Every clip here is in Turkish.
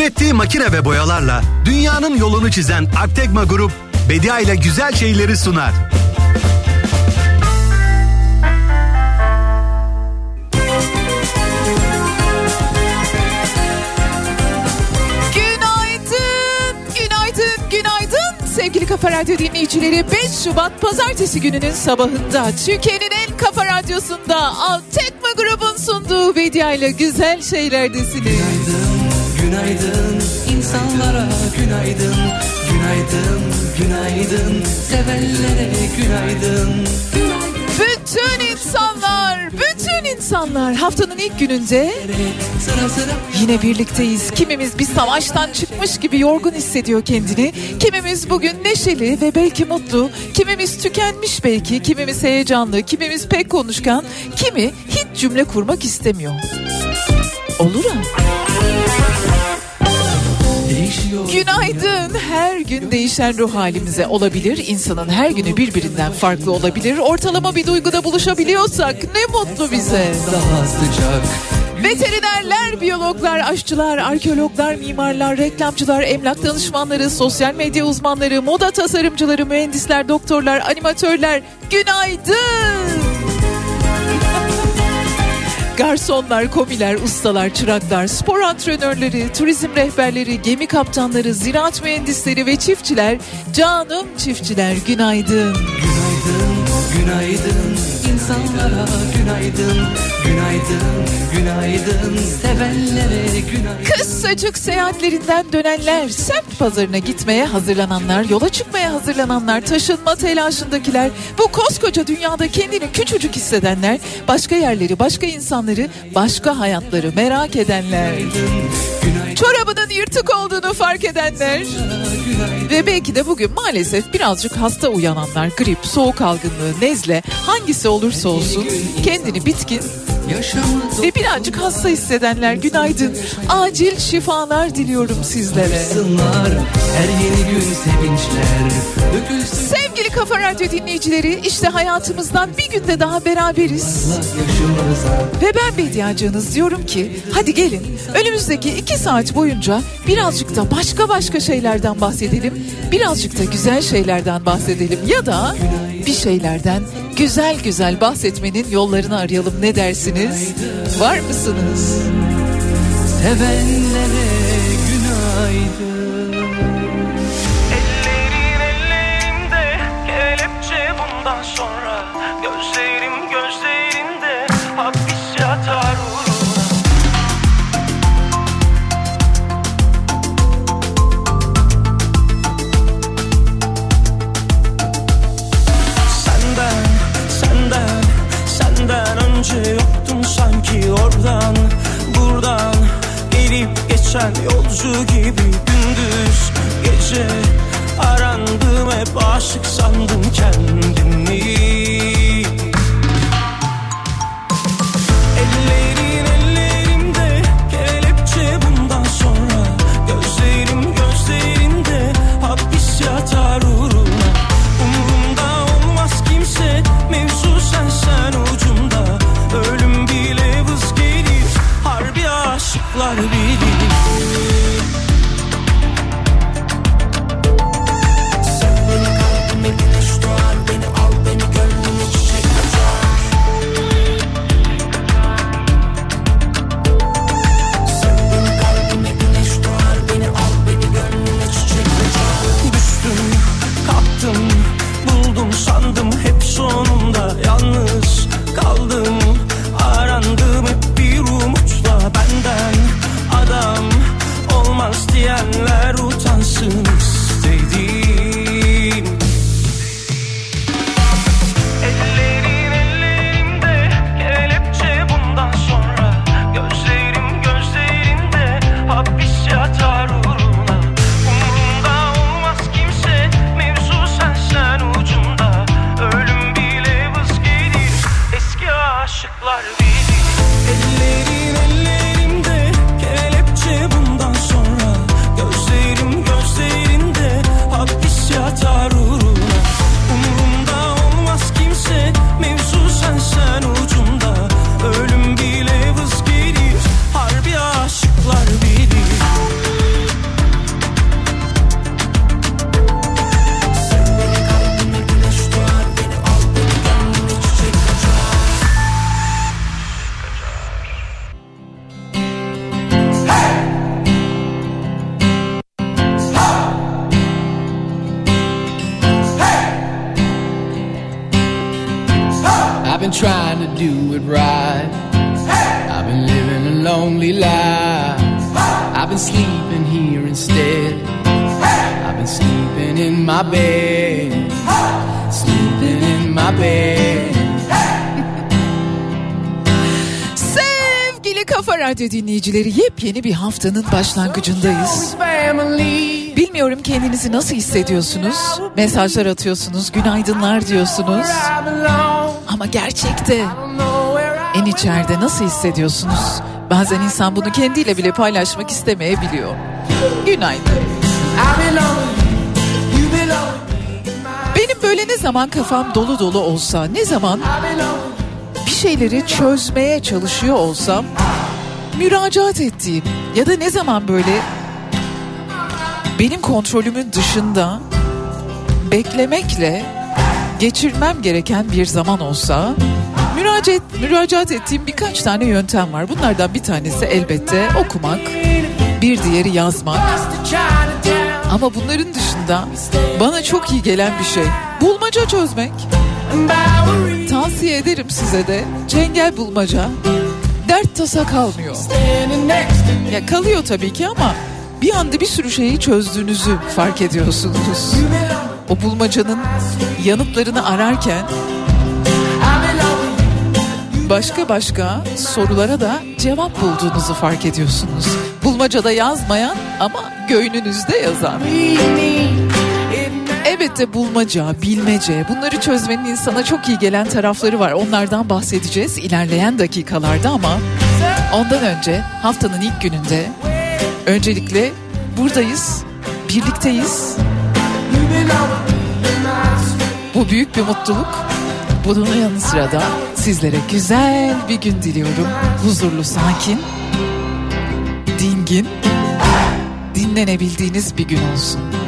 Ürettiği makine ve boyalarla dünyanın yolunu çizen Artekma Grup, Bedia ile güzel şeyleri sunar. Günaydın, günaydın, günaydın sevgili Kafa Radyo dinleyicileri. 5 Şubat Pazartesi gününün sabahında Türkiye'nin en kafa radyosunda Altekma grubun sunduğu Vedia ile güzel şeylerdesiniz. Günaydın, günaydın insanlara günaydın, günaydın, günaydın sevenlere günaydın. Bütün insanlar, bütün insanlar haftanın ilk gününde Yine birlikteyiz. Kimimiz bir savaştan çıkmış gibi yorgun hissediyor kendini. Kimimiz bugün neşeli ve belki mutlu. Kimimiz tükenmiş belki. Kimimiz heyecanlı. Kimimiz pek konuşkan. Kimi hiç cümle kurmak istemiyor. Olur ha. Günaydın. Her gün değişen ruh halimize olabilir. İnsanın her günü birbirinden farklı olabilir. Ortalama bir duyguda buluşabiliyorsak ne mutlu bize. Daha sıcak Veterinerler, biyologlar, aşçılar, arkeologlar, mimarlar, reklamcılar, emlak danışmanları, sosyal medya uzmanları, moda tasarımcıları, mühendisler, doktorlar, animatörler günaydın. Garsonlar, komiler, ustalar, çıraklar, spor antrenörleri, turizm rehberleri, gemi kaptanları, ziraat mühendisleri ve çiftçiler, canım çiftçiler günaydın. Günaydın, günaydın insanlara günaydın, günaydın, günaydın. Sevenlere günaydın. Kısacık seyahatlerinden dönenler, semt pazarına gitmeye hazırlananlar, yola çıkmaya hazırlananlar, taşınma telaşındakiler, bu koskoca dünyada kendini küçücük hissedenler, başka yerleri, başka insanları, başka hayatları merak edenler, Günaydın, çorabının yırtık olduğunu fark edenler. Ve belki de bugün maalesef birazcık hasta uyananlar, grip, soğuk algınlığı, nezle hangisi olursa olsun kendini bitkin ve birazcık hasta hissedenler günaydın. Acil şifalar diliyorum sizlere. her yeni gün sevinçler Sevgili Kafa Radyo dinleyicileri işte hayatımızdan bir günde daha beraberiz. Ve ben Bediacığınız diyorum ki hadi gelin önümüzdeki iki saat boyunca birazcık da başka başka şeylerden bahsedelim. Birazcık da güzel şeylerden bahsedelim ya da bir şeylerden güzel güzel bahsetmenin yollarını arayalım ne dersiniz? Var mısınız? Sevenlere Sevgili Kafa Radyo dinleyicileri yepyeni bir haftanın başlangıcındayız. Bilmiyorum kendinizi nasıl hissediyorsunuz? Mesajlar atıyorsunuz, günaydınlar diyorsunuz. Ama gerçekte en içeride nasıl hissediyorsunuz? Bazen insan bunu kendiyle bile paylaşmak istemeyebiliyor. Günaydın. Benim böyle ne zaman kafam dolu dolu olsa, ne zaman şeyleri çözmeye çalışıyor olsam müracaat ettiğim ya da ne zaman böyle benim kontrolümün dışında beklemekle geçirmem gereken bir zaman olsa müracaat, müracaat ettiğim birkaç tane yöntem var. Bunlardan bir tanesi elbette okumak, bir diğeri yazmak. Ama bunların dışında bana çok iyi gelen bir şey bulmaca çözmek. Tavsiye ederim size de çengel bulmaca. Dert tasa kalmıyor. Ya kalıyor tabii ki ama bir anda bir sürü şeyi çözdüğünüzü fark ediyorsunuz. O bulmacanın yanıtlarını ararken başka başka sorulara da cevap bulduğunuzu fark ediyorsunuz. Bulmacada yazmayan ama göğnünüzde yazan. Elbette bulmaca, bilmece bunları çözmenin insana çok iyi gelen tarafları var. Onlardan bahsedeceğiz ilerleyen dakikalarda ama ondan önce haftanın ilk gününde öncelikle buradayız, birlikteyiz. Bu büyük bir mutluluk. Bunun yanı sıra da sizlere güzel bir gün diliyorum. Huzurlu, sakin, dingin, dinlenebildiğiniz bir gün olsun.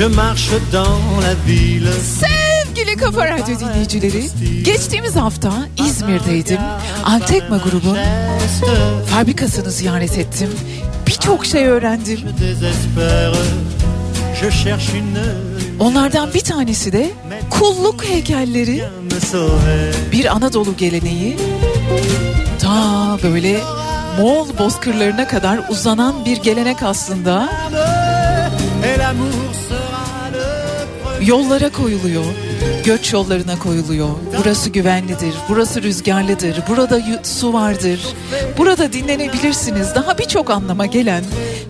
Je marche dans la ville. Sevgili Kafa Radyo dinleyicileri, geçtiğimiz hafta İzmir'deydim. Antekma grubun fabrikasını ziyaret ettim. Birçok şey öğrendim. Onlardan bir tanesi de kulluk heykelleri, bir Anadolu geleneği. Ta böyle Moğol bozkırlarına kadar uzanan bir gelenek aslında. Yollara koyuluyor, göç yollarına koyuluyor. Burası güvenlidir, burası rüzgarlıdır, burada su vardır. Burada dinlenebilirsiniz. Daha birçok anlama gelen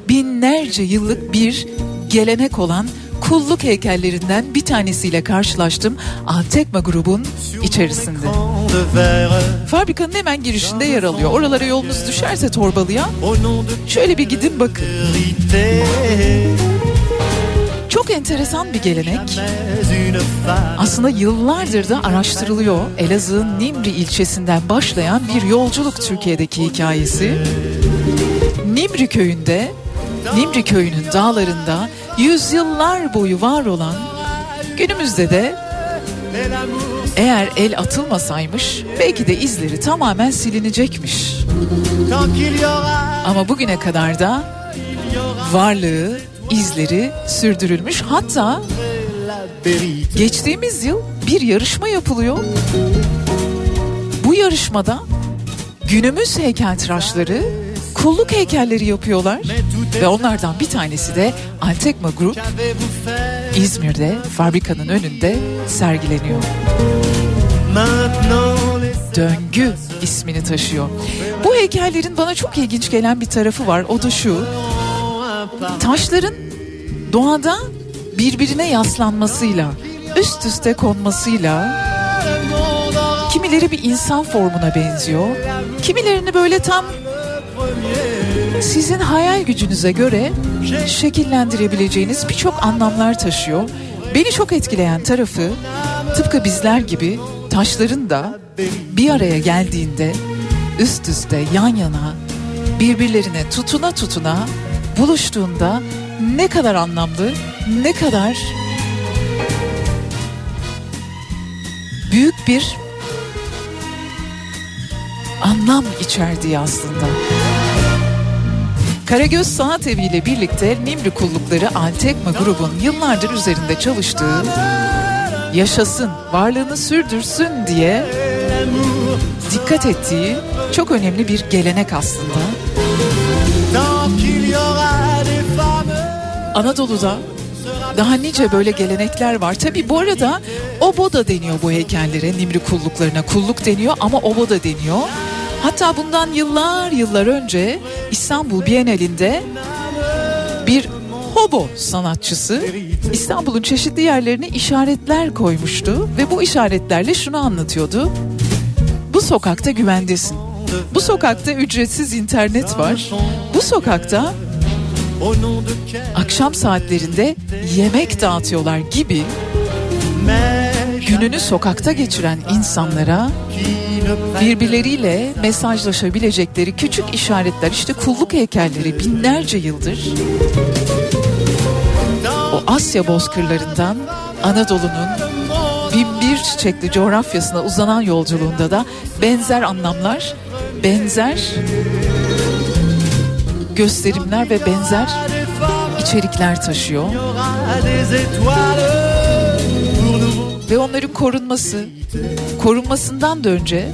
binlerce yıllık bir gelenek olan kulluk heykellerinden bir tanesiyle karşılaştım. Antekma grubun içerisinde. Fabrikanın hemen girişinde yer alıyor. Oralara yolunuz düşerse Torbalı'ya şöyle bir gidin bakın. Çok enteresan bir gelenek. Aslında yıllardır da araştırılıyor. Elazığ'ın Nimri ilçesinden başlayan bir yolculuk Türkiye'deki hikayesi. Nimri köyünde, Nimri köyünün dağlarında yüzyıllar boyu var olan günümüzde de eğer el atılmasaymış belki de izleri tamamen silinecekmiş. Ama bugüne kadar da varlığı, izleri sürdürülmüş. Hatta. Geçtiğimiz yıl bir yarışma yapılıyor. Bu yarışmada günümüz heykeltıraşları kulluk heykelleri yapıyorlar. Ve onlardan bir tanesi de Antekma fait İzmir'de fabrikanın önünde sergileniyor. Döngü ismini taşıyor. Bu heykellerin bana çok ilginç gelen bir tarafı var. O da şu. Taşların doğada birbirine yaslanmasıyla, üst üste konmasıyla kimileri bir insan formuna benziyor. Kimilerini böyle tam sizin hayal gücünüze göre şekillendirebileceğiniz birçok anlamlar taşıyor. Beni çok etkileyen tarafı tıpkı bizler gibi taşların da bir araya geldiğinde üst üste yan yana birbirlerine tutuna tutuna buluştuğunda ne kadar anlamlı, ne kadar büyük bir anlam içerdiği aslında. Karagöz Sanat Evi ile birlikte Nimri Kullukları Antekma grubun yıllardır üzerinde çalıştığı yaşasın, varlığını sürdürsün diye dikkat ettiği çok önemli bir gelenek aslında. Anadolu'da Daha nice böyle gelenekler var. Tabi bu arada obo da deniyor bu heykellere, Nimri kulluklarına. Kulluk deniyor ama obo da deniyor. Hatta bundan yıllar yıllar önce İstanbul Bienalinde bir hobo sanatçısı İstanbul'un çeşitli yerlerine işaretler koymuştu ve bu işaretlerle şunu anlatıyordu. Bu sokakta güvendesin. Bu sokakta ücretsiz internet var. Bu sokakta akşam saatlerinde yemek dağıtıyorlar gibi gününü sokakta geçiren insanlara birbirleriyle mesajlaşabilecekleri küçük işaretler işte kulluk heykelleri binlerce yıldır o Asya bozkırlarından Anadolu'nun binbir çiçekli coğrafyasına uzanan yolculuğunda da benzer anlamlar, benzer gösterimler ve benzer içerikler taşıyor. Ve onların korunması, korunmasından da önce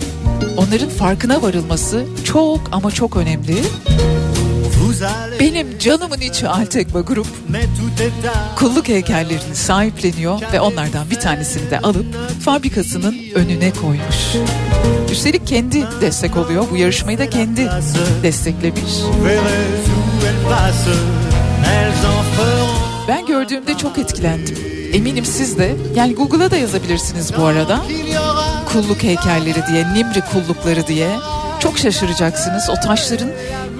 onların farkına varılması çok ama çok önemli. Benim canımın içi Altekba Grup kulluk heykellerini sahipleniyor ve onlardan bir tanesini de alıp fabrikasının önüne koymuş. Üstelik kendi destek oluyor. Bu yarışmayı da kendi desteklemiş. Ben gördüğümde çok etkilendim. Eminim siz de. Yani Google'a da yazabilirsiniz bu arada. Kulluk heykelleri diye, Nimri kullukları diye. Çok şaşıracaksınız. O taşların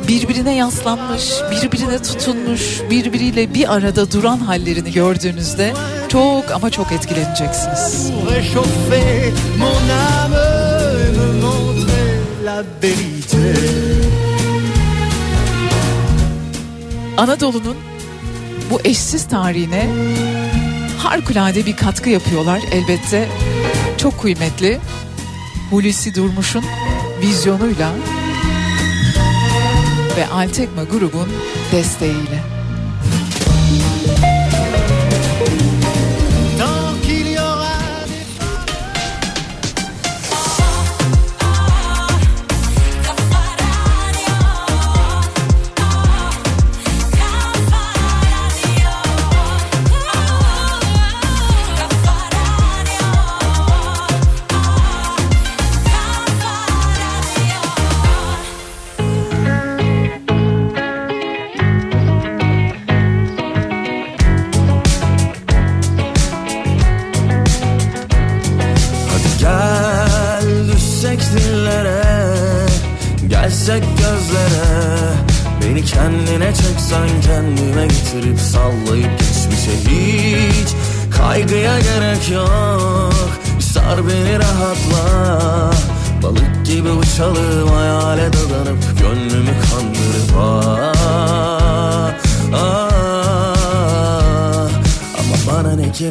birbirine yaslanmış, birbirine tutunmuş, birbiriyle bir arada duran hallerini gördüğünüzde çok ama çok etkileneceksiniz. Anadolu'nun bu eşsiz tarihine harikulade bir katkı yapıyorlar elbette. Çok kıymetli. Hulusi Durmuş'un vizyonuyla ve Altekma grubun desteğiyle.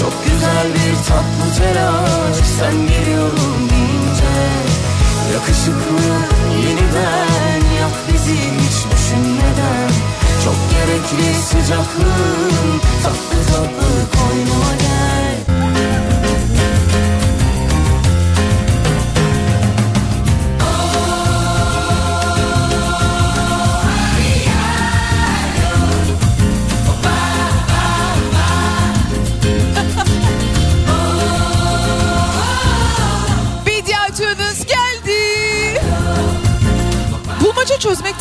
Çok güzel bir tatlı telaş. Sen geliyorum deyince Yakışıklı yeniden yak bizi hiç düşünmeden. Çok gerekli sıcaklığın tatlı tatlı koynuma gel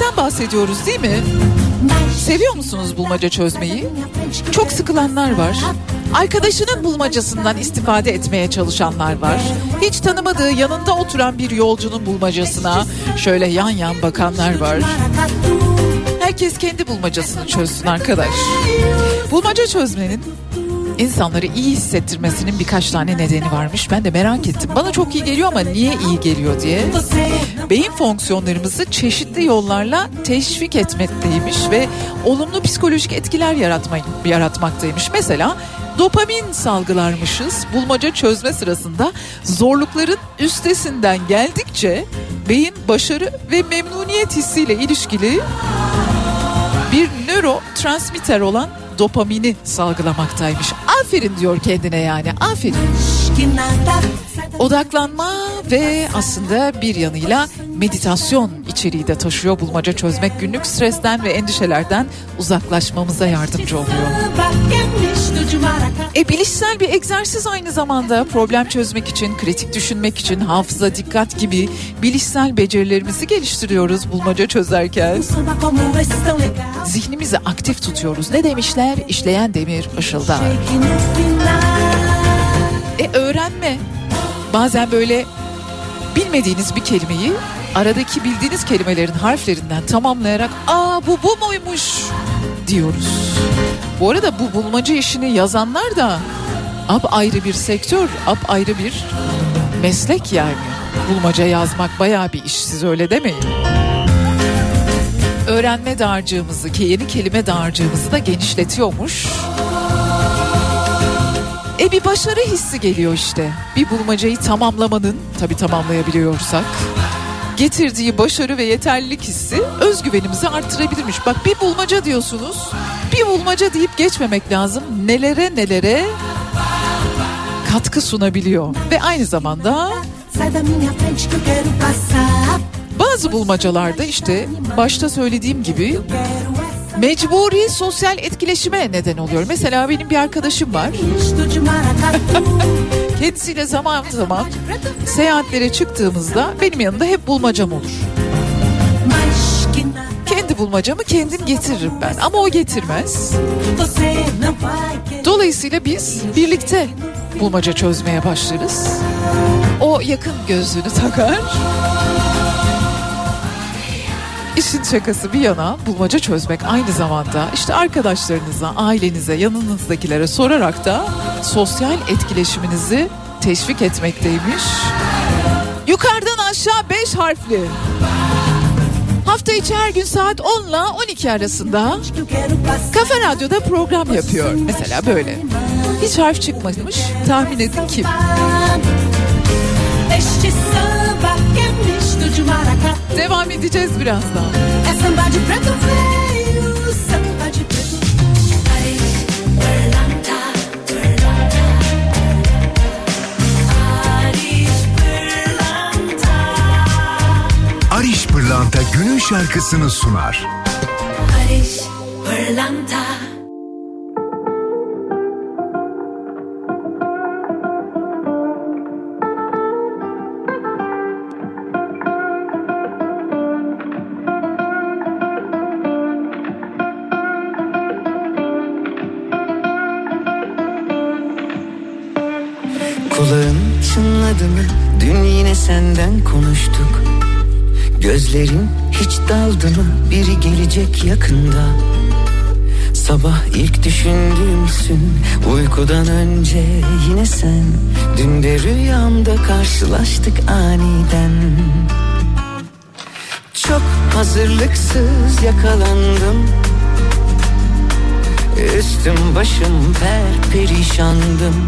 çözmekten bahsediyoruz değil mi? Seviyor musunuz bulmaca çözmeyi? Çok sıkılanlar var. Arkadaşının bulmacasından istifade etmeye çalışanlar var. Hiç tanımadığı yanında oturan bir yolcunun bulmacasına şöyle yan yan bakanlar var. Herkes kendi bulmacasını çözsün arkadaş. Bulmaca çözmenin insanları iyi hissettirmesinin birkaç tane nedeni varmış. Ben de merak ettim. Bana çok iyi geliyor ama niye iyi geliyor diye. Beyin fonksiyonlarımızı çeşitli yollarla teşvik etmekteymiş ve olumlu psikolojik etkiler yaratma, yaratmaktaymış. Mesela dopamin salgılarmışız. Bulmaca çözme sırasında zorlukların üstesinden geldikçe beyin başarı ve memnuniyet hissiyle ilişkili bir nörotransmitter olan dopamini salgılamaktaymış. Aferin diyor kendine yani aferin. Odaklanma ve aslında bir yanıyla meditasyon içeriği de taşıyor. Bulmaca çözmek günlük stresten ve endişelerden uzaklaşmamıza yardımcı oluyor. E bilişsel bir egzersiz aynı zamanda problem çözmek için, kritik düşünmek için, hafıza, dikkat gibi bilişsel becerilerimizi geliştiriyoruz bulmaca çözerken. Zihnimizi aktif tutuyoruz. Ne demişler? İşleyen demir ışıldar. E öğrenme. Bazen böyle bilmediğiniz bir kelimeyi aradaki bildiğiniz kelimelerin harflerinden tamamlayarak aa bu bu muymuş diyoruz. Bu arada bu bulmaca işini yazanlar da ap ayrı bir sektör, ap ayrı bir meslek yani. Bulmaca yazmak bayağı bir iş siz öyle demeyin. Öğrenme dağarcığımızı, yeni kelime dağarcığımızı da genişletiyormuş. E bir başarı hissi geliyor işte. Bir bulmacayı tamamlamanın, tabii tamamlayabiliyorsak getirdiği başarı ve yeterlilik hissi özgüvenimizi arttırabilirmiş. Bak bir bulmaca diyorsunuz. Bir bulmaca deyip geçmemek lazım. Nelere nelere katkı sunabiliyor ve aynı zamanda bazı bulmacalarda işte başta söylediğim gibi mecburi sosyal etkileşime neden oluyor. Mesela benim bir arkadaşım var. Kendisiyle zaman zaman seyahatlere çıktığımızda benim yanımda hep bulmacam olur. Kendi bulmacamı kendim getiririm ben ama o getirmez. Dolayısıyla biz birlikte bulmaca çözmeye başlarız. O yakın gözlüğünü takar. İşin şakası bir yana bulmaca çözmek aynı zamanda işte arkadaşlarınıza, ailenize, yanınızdakilere sorarak da sosyal etkileşiminizi teşvik etmekteymiş. Yukarıdan aşağı 5 harfli. Hafta içi her gün saat 10 ile 12 arasında Kafe Radyo'da program yapıyor. Mesela böyle. Hiç harf çıkmamış. Tahmin edin kim? Devam edeceğiz birazdan. Ariş Pırlanta günün şarkısını sunar. Barış Pırlanta konuştuk. Gözlerin hiç daldı mı? Biri gelecek yakında. Sabah ilk düşündüğümsün Uykudan önce yine sen Dün de rüyamda karşılaştık aniden Çok hazırlıksız yakalandım Üstüm başım per perişandım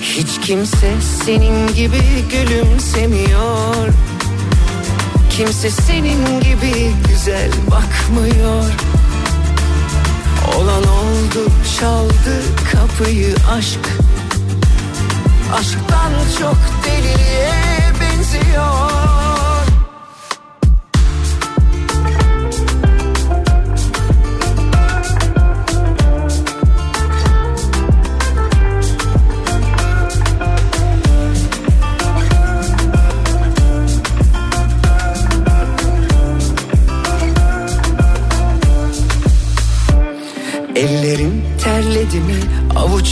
Hiç kimse senin gibi gülümsemiyor. Kimse senin gibi güzel bakmıyor. Olan oldu çaldı kapıyı aşk. Aşktan çok deliliğe benziyor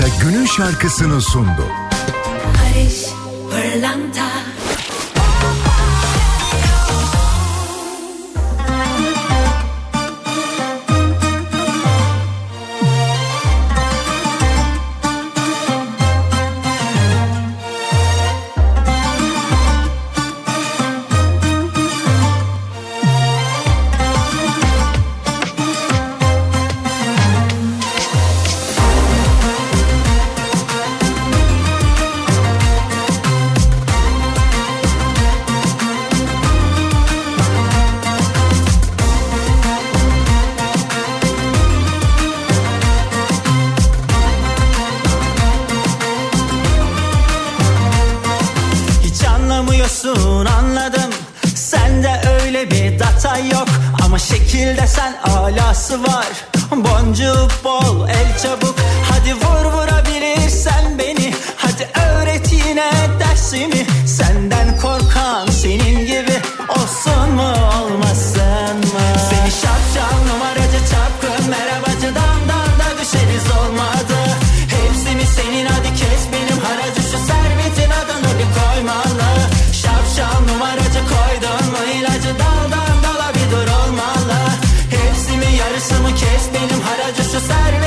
Pırlanta günün şarkısını sundu. Paris, pırlanta. Benim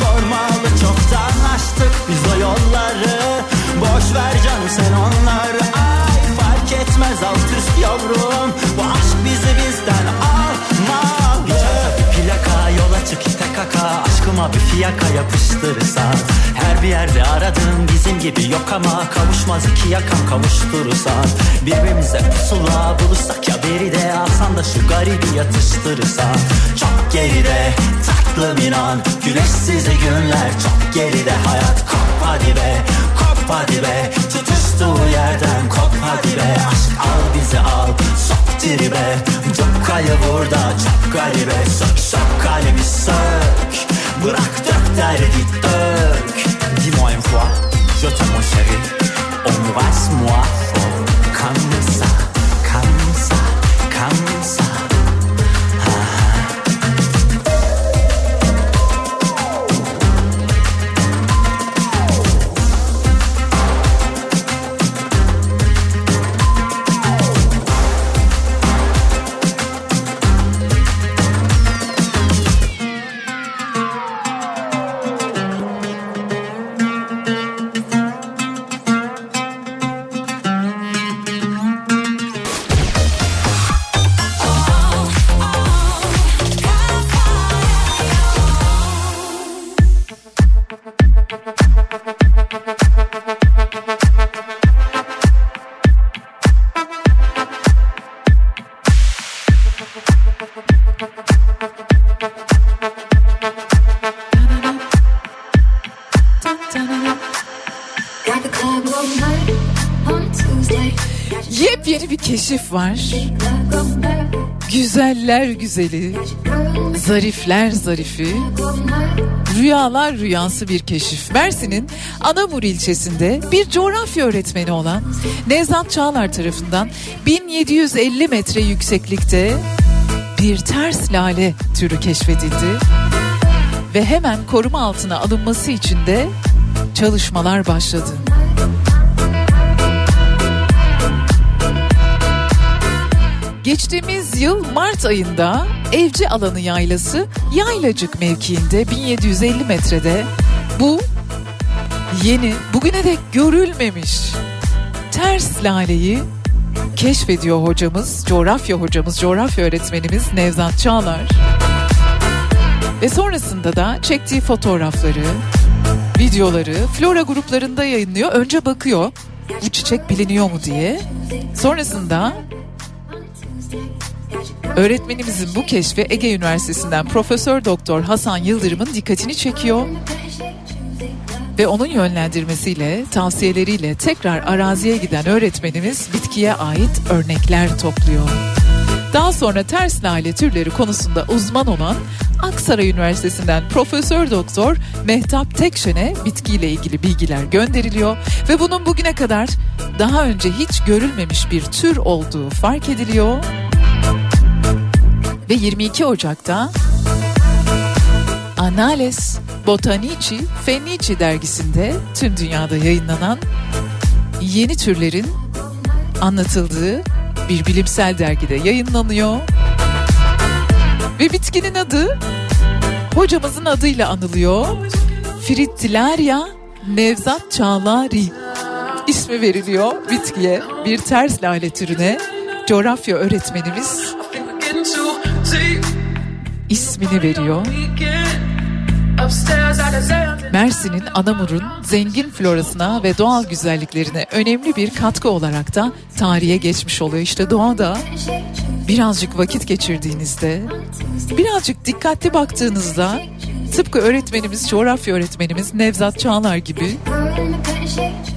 sormalı çoktan açtık biz o yolları. Boş ver canım sen onları. Ay fark etmez alt üst yavrum. TKK Aşkıma bir fiyaka yapıştırırsan Her bir yerde aradığım bizim gibi yok ama Kavuşmaz iki yakan kavuşturursan Birbirimize pusula bulursak ya beri de Alsan da şu garibi yatıştırırsan Çok geride tatlım inan Güneşsiz günler. Çok geride Hayat kop hadi be hadi be Tutuştuğu yerden kop hadi be. Aşk al bizi al sok tribe Çok kayı burada çok garibe. Sök sök kalemi sök. Bırak dök derdi dök. Dis-moi une fois Je t'aime mon chéri. Embrasse-moi fort. Comme ça Comme ça Comme ça var. Güzeller güzeli, zarifler zarifi, rüyalar rüyası bir keşif. Mersin'in Anamur ilçesinde bir coğrafya öğretmeni olan Nevzat Çağlar tarafından 1750 metre yükseklikte bir ters lale türü keşfedildi. Ve hemen koruma altına alınması için de çalışmalar başladı. Geçtiğimiz yıl Mart ayında Evci Alanı Yaylası Yaylacık mevkiinde 1750 metrede bu yeni bugüne dek görülmemiş ters laleyi keşfediyor hocamız, coğrafya hocamız, coğrafya öğretmenimiz Nevzat Çağlar. Ve sonrasında da çektiği fotoğrafları, videoları Flora gruplarında yayınlıyor. Önce bakıyor bu çiçek biliniyor mu diye. Sonrasında öğretmenimizin bu keşfi Ege Üniversitesi'nden Profesör Doktor Hasan Yıldırım'ın dikkatini çekiyor. Ve onun yönlendirmesiyle, tavsiyeleriyle tekrar araziye giden öğretmenimiz bitkiye ait örnekler topluyor. Daha sonra ters lale türleri konusunda uzman olan Aksaray Üniversitesi'nden Profesör Doktor Mehtap Tekşen'e bitkiyle ilgili bilgiler gönderiliyor ve bunun bugüne kadar daha önce hiç görülmemiş bir tür olduğu fark ediliyor. Ve 22 Ocak'ta Anales Botanici Fennici dergisinde tüm dünyada yayınlanan yeni türlerin anlatıldığı bir bilimsel dergide yayınlanıyor. Ve bitkinin adı hocamızın adıyla anılıyor. Fritillaria Nevzat Çağlari ismi veriliyor bitkiye bir ters lale türüne. Coğrafya öğretmenimiz ismini veriyor. Mersin'in Anamur'un zengin florasına ve doğal güzelliklerine önemli bir katkı olarak da tarihe geçmiş oluyor. İşte doğada birazcık vakit geçirdiğinizde, birazcık dikkatli baktığınızda tıpkı öğretmenimiz, coğrafya öğretmenimiz Nevzat Çağlar gibi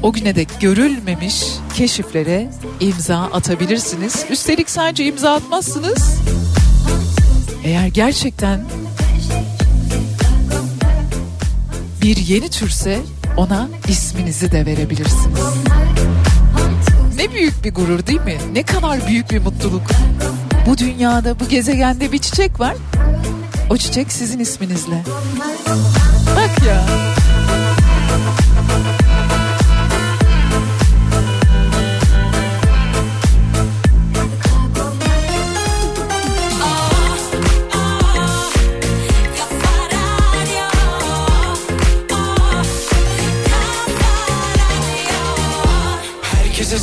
o güne dek görülmemiş keşiflere imza atabilirsiniz. Üstelik sadece imza atmazsınız. Eğer gerçekten bir yeni türse ona isminizi de verebilirsiniz. Ne büyük bir gurur değil mi? Ne kadar büyük bir mutluluk. Bu dünyada, bu gezegende bir çiçek var. O çiçek sizin isminizle. Bak ya.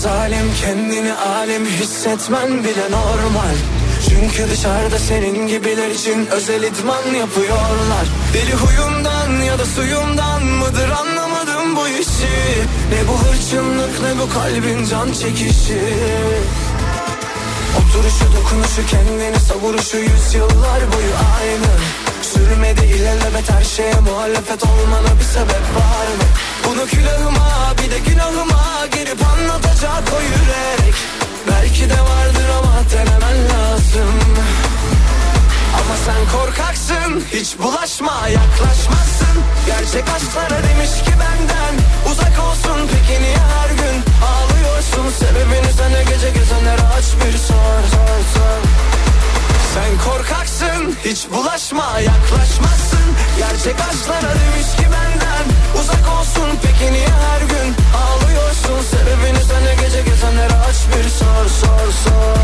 Zalim kendini alim hissetmen bile normal. Çünkü dışarıda senin gibiler için özel idman yapıyorlar. Deli huyundan ya da suyundan mıdır anlamadım bu işi. Ne bu hırçınlık ne bu kalbin can çekişi. Oturuşu dokunuşu kendini savuruşu yüzyıllar boyu aynı. Sürmedi ilelebet her şeye muhalefet olmana bir sebep var mı? Bunu külahıma bir de günahıma girip anlatacak o yürek. Belki de vardır ama denemen lazım. Ama sen korkaksın hiç bulaşma yaklaşmazsın. Gerçek aşklara demiş ki benden Uzak olsun. Peki niye her gün ağlıyorsun? Sebebini sana gece gezenlere aç bir sor sor sor Sen korkaksın hiç bulaşma yaklaşmazsın. Gerçek aşklara demiş ki benden Uzak olsun. Peki niye her gün ağlıyorsun? Sebebini sana gece gezenlere aç bir sor sor sor.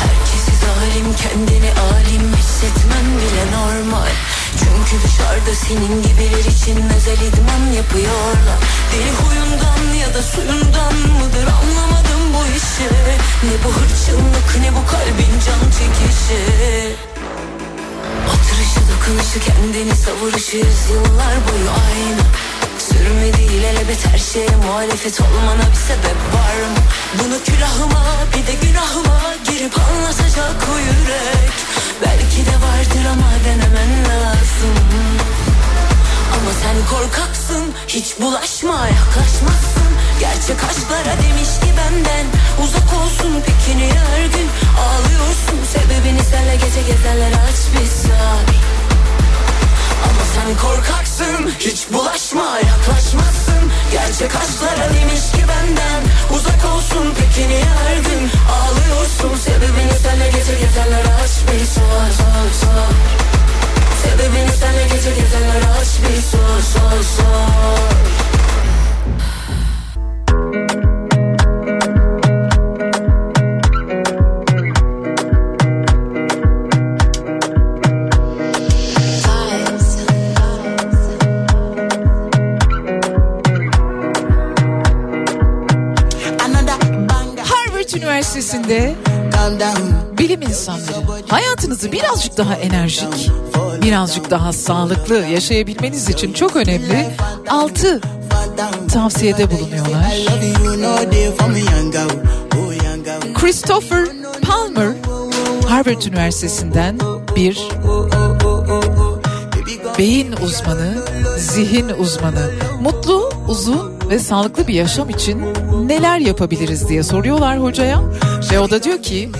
Herkesi zalim kendini alim hissetmen bile normal Çünkü dışarıda senin gibiler için özel idman yapıyorlar. Deli huyundan ya da suyundan mıdır anlamadım bu işi. Ne bu hırçınlık ne bu kalbin can çekişi. Oturuşu dokunuşu kendini savuruşu yıllar boyu aynı Sürmedi ilelebet her şeye muhalefet olmana bir sebep var mı? Bunu külahıma bir de günahıma girip anlatacak o yürek. Belki de vardır ama denemen lazım. Ama sen korkaksın hiç bulaşma yaklaşmazsın. Gerçek aşklara demiş ki benden uzak olsun peki niye her gün ağlıyorsun Sebebini senle gece gezenler aç bir sar ama sen korkaksın hiç bulaşma yaklaşmazsın. Gerçek aşklara demiş ki benden Uzak olsun peki niye her ağlıyorsun Sebebini senle gece gezenler aç bir sor sor sor Sebebini senle gece gezenler aç bir sor sor sor Üniversitesi'nde bilim insanları hayatınızı birazcık daha enerjik, birazcık daha sağlıklı yaşayabilmeniz için çok önemli 6 tavsiyede bulunuyorlar. Christopher Palmer Harvard Üniversitesi'nden bir beyin uzmanı, zihin uzmanı. Mutlu, uzun ve sağlıklı bir yaşam için neler yapabiliriz diye soruyorlar hocaya. Ve o da diyor ki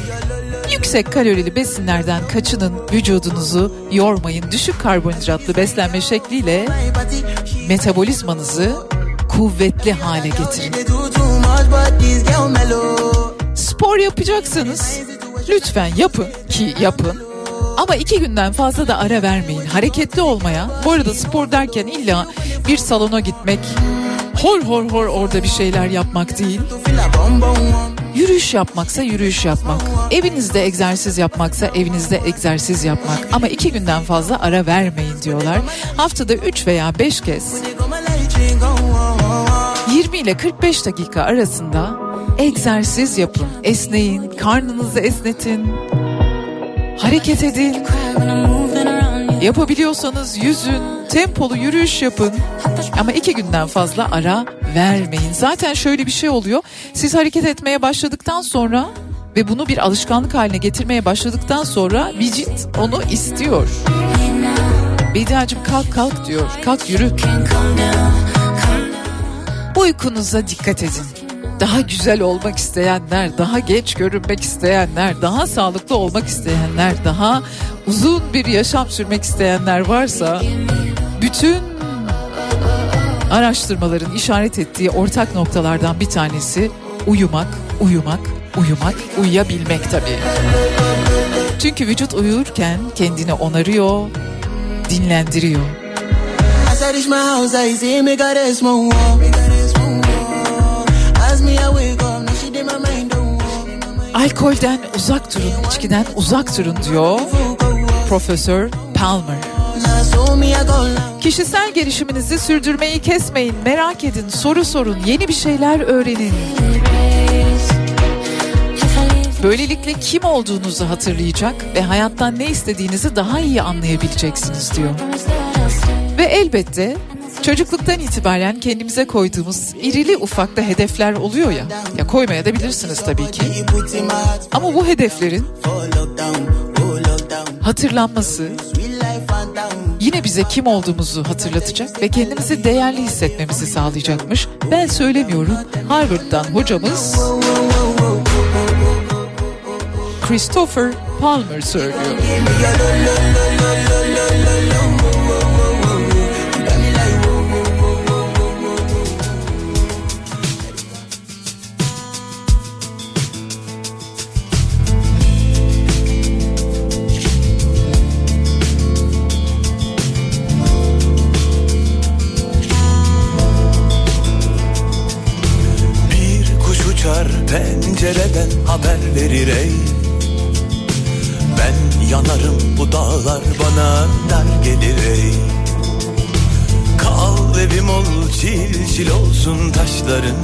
yüksek kalorili besinlerden kaçının vücudunuzu yormayın. Düşük karbonhidratlı beslenme şekliyle metabolizmanızı kuvvetli hale getirin. Spor yapacaksanız lütfen yapın ki yapın. Ama iki günden fazla da ara vermeyin. Hareketli olmaya. Bu arada spor derken illa bir salona gitmek, hor hor hor orada bir şeyler yapmak değil. Yürüyüş yapmaksa yürüyüş yapmak. Evinizde egzersiz yapmaksa evinizde egzersiz yapmak. Ama iki günden fazla ara vermeyin diyorlar. Haftada üç veya beş kez 20 ile 45 dakika arasında egzersiz yapın. Esneyin, karnınızı esnetin. Hareket edin. Yapabiliyorsanız yüzün, tempolu yürüyüş yapın. Ama iki günden fazla ara vermeyin. Zaten şöyle bir şey oluyor. Siz hareket etmeye başladıktan sonra ve bunu bir alışkanlık haline getirmeye başladıktan sonra vücut onu istiyor. Bediacım kalk kalk diyor. Kalk yürü. Uykunuza dikkat edin. Daha güzel olmak isteyenler, daha genç görünmek isteyenler, daha sağlıklı olmak isteyenler, daha uzun bir yaşam sürmek isteyenler varsa bütün araştırmaların işaret ettiği ortak noktalardan bir tanesi uyumak, uyumak, uyumak, uyuyabilmek tabii. Çünkü vücut uyurken kendini onarıyor, dinlendiriyor. Alkolden uzak durun, içkiden uzak durun diyor Profesör Palmer. Kişisel gelişiminizi sürdürmeyi kesmeyin, merak edin, soru sorun, yeni bir şeyler öğrenin. Böylelikle kim olduğunuzu hatırlayacak ve hayattan ne istediğinizi daha iyi anlayabileceksiniz diyor. Ve elbette çocukluktan itibaren kendimize koyduğumuz irili ufakta hedefler oluyor ya. Ya koymaya da bilirsiniz tabii ki. Ama bu hedeflerin hatırlanması yine bize kim olduğumuzu hatırlatacak ve kendimizi değerli hissetmemizi sağlayacakmış. Ben söylemiyorum. Harvard'dan hocamız Christopher Palmer söylüyor. Verir ey Ben yanarım bu dağlar bana dar gelir ey. Kal evim ol çil çil olsun taşların.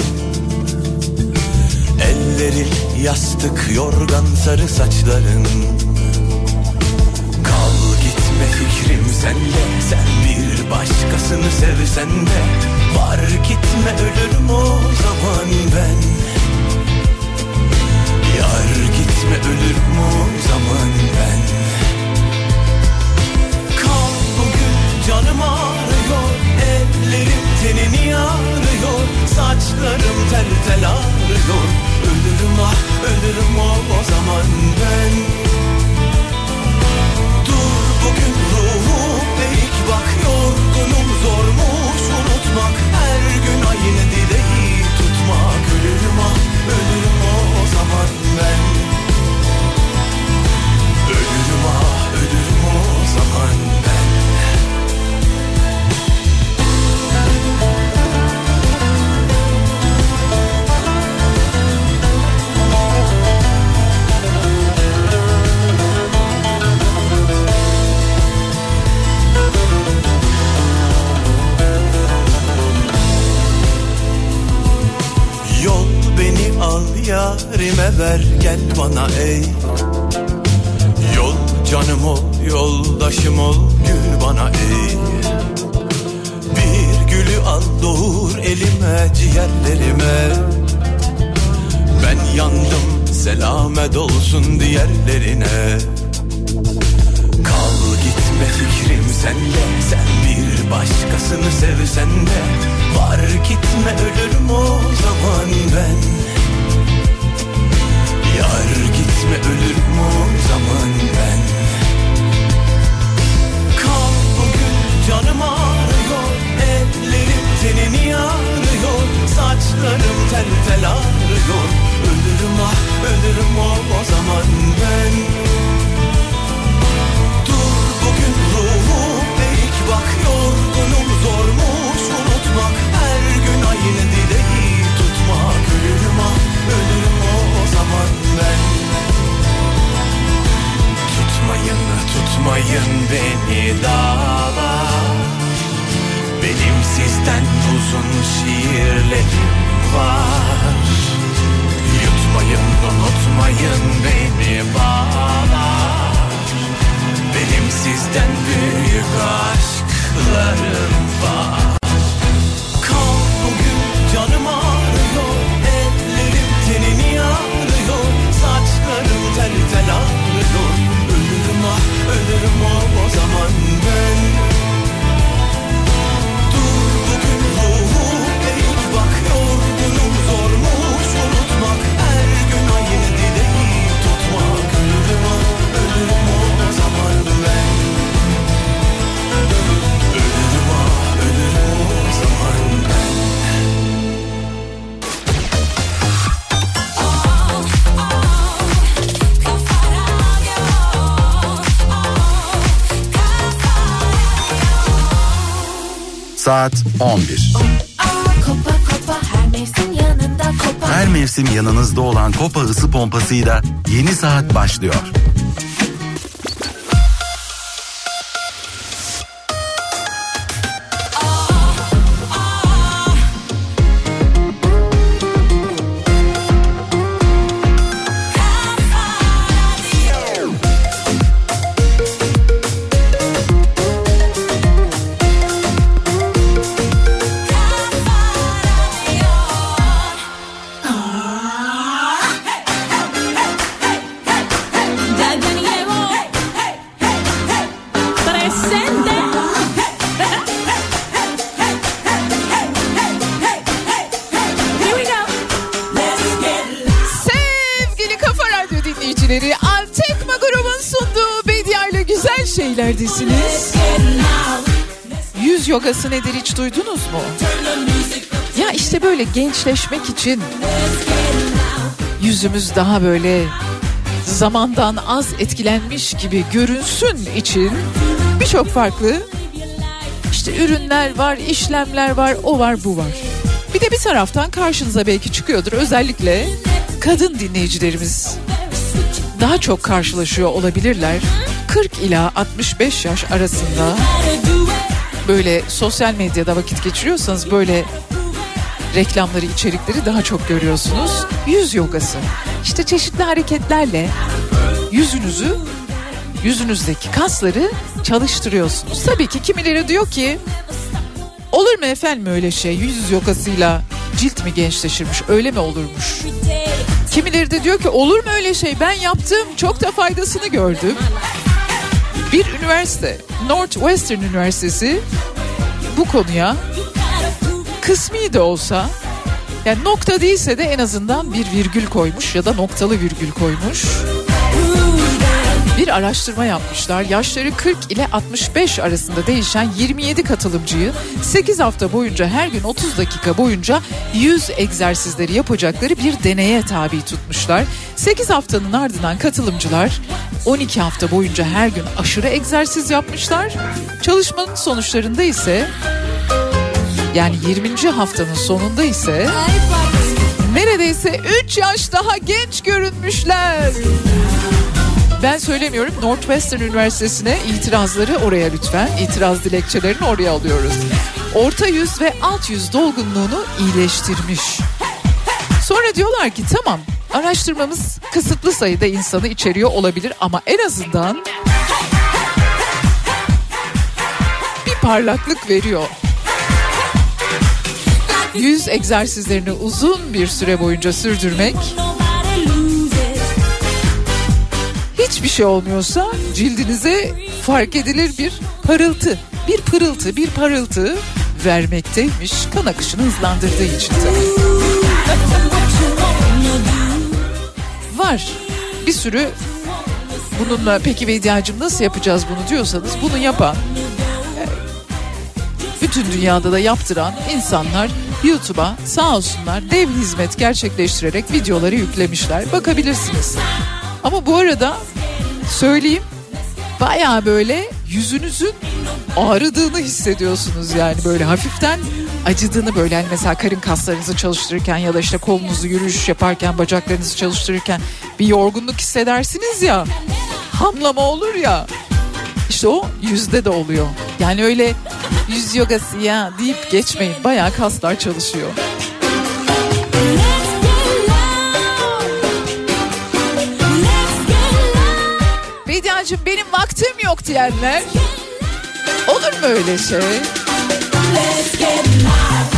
Ellerin yastık yorgan sarı saçların. Kal gitme fikrim sende Sen bir başkasını sevsen de. Var gitme ölürüm o zaman ben Yar gitme ölürüm o zaman ben? Kal bugün canım ağrıyor Ellerim tenini ağrıyor Saçlarım tel tel ağrıyor. Ölürüm ah ölürüm o, o zaman ben. Dur bugün ruhum eğik bak Yorgunum zormuş unutmak? Her gün aynı dileği tutmak. Ölürüm ah ölürüm o, o zaman ben. Ölürüm ah ölürüm o zaman yarime ver gel bana ey. Yol canım ol yoldaşım ol gül bana ey. Bir gülü al doğur elime ciğerlerime. Ben yandım selamet olsun diğerlerine. Kal gitme fikrim sende Sen bir başkasını sevsen de. Var gitme ölürüm o zaman ben Yar gitme ölürüm o zaman ben? Kal bugün canım ağrıyor Ellerim tenini ağrıyor Saçlarım tel tel ağrıyor. Ölürüm ah ölürüm o, o zaman ben. Dur bugün ruhum eğik bak Yorgunum zormuş unutmak. Her gün aynı dileği tutmak. Ölürüm ah zaman ben. Tutmayın tutmayın beni dağlar. Benim sizden uzun şiirlerim var. Yutmayın unutmayın beni bağlar. Benim sizden büyük aşklarım var o, o Saat 11. Kopa kopa her mevsim yanında kopa. Her mevsim yanınızda olan Kopa ısı pompasıyla yeni saat başlıyor. Güzel şeylerdesiniz. Yüz yogası nedir hiç duydunuz mu? Ya işte böyle gençleşmek için yüzümüz daha böyle zamandan az etkilenmiş gibi görünsün için birçok farklı işte ürünler var, işlemler var, o var, bu var. Bir de bir taraftan karşınıza belki çıkıyordur özellikle kadın dinleyicilerimiz daha çok karşılaşıyor olabilirler. 40 ila 65 yaş arasında böyle sosyal medyada vakit geçiriyorsanız böyle reklamları, içerikleri daha çok görüyorsunuz. Yüz yogası. İşte çeşitli hareketlerle yüzünüzü, yüzünüzdeki kasları çalıştırıyorsunuz. Tabii ki kimileri diyor ki olur mu efendim öyle şey yüz yogasıyla cilt mi gençleşirmiş öyle mi olurmuş? Kimileri de diyor ki olur mu öyle şey ben yaptım çok da faydasını gördüm. Bir üniversite Northwestern Üniversitesi bu konuya kısmi de olsa yani nokta değilse de en azından bir virgül koymuş ya da noktalı virgül koymuş. Bir araştırma yapmışlar. Yaşları 40 ile 65 arasında değişen 27 katılımcıyı 8 hafta boyunca her gün 30 dakika boyunca yüz egzersizleri yapacakları bir deneye tabi tutmuşlar. 8 haftanın ardından katılımcılar 12 hafta boyunca her gün aşırı egzersiz yapmışlar. Çalışmanın sonuçlarında ise yani 20. haftanın sonunda ise neredeyse 3 yaş daha genç görünmüşler. Ben söylemiyorum Northwestern Üniversitesi'ne itirazları oraya lütfen. İtiraz dilekçelerini oraya alıyoruz. Orta yüz ve alt yüz dolgunluğunu iyileştirmiş. Sonra diyorlar ki tamam araştırmamız kısıtlı sayıda insanı içeriyor olabilir ama en azından bir parlaklık veriyor. Yüz egzersizlerini uzun bir süre boyunca sürdürmek hiçbir şey olmuyorsa cildinize fark edilir bir parıltı, bir pırıltı, bir parıltı vermekteymiş kan akışını hızlandırdığı için tabii. Var bir sürü bununla peki Bediacığım nasıl yapacağız bunu diyorsanız bunu yapan e, bütün dünyada da yaptıran insanlar YouTube'a sağ olsunlar dev hizmet gerçekleştirerek videoları yüklemişler. Bakabilirsiniz. Ama bu arada söyleyeyim baya böyle yüzünüzün ağrıdığını hissediyorsunuz yani böyle hafiften acıdığını böyle hani mesela karın kaslarınızı çalıştırırken ya da işte kolunuzu yürüyüş yaparken bacaklarınızı çalıştırırken bir yorgunluk hissedersiniz ya hamlama olur ya işte o yüzde de oluyor. Yani öyle yüz yogası ya deyip geçmeyin bayağı kaslar çalışıyor. Bediacığım benim vaktim yok diyenler olur mu öyle şey? Let's get.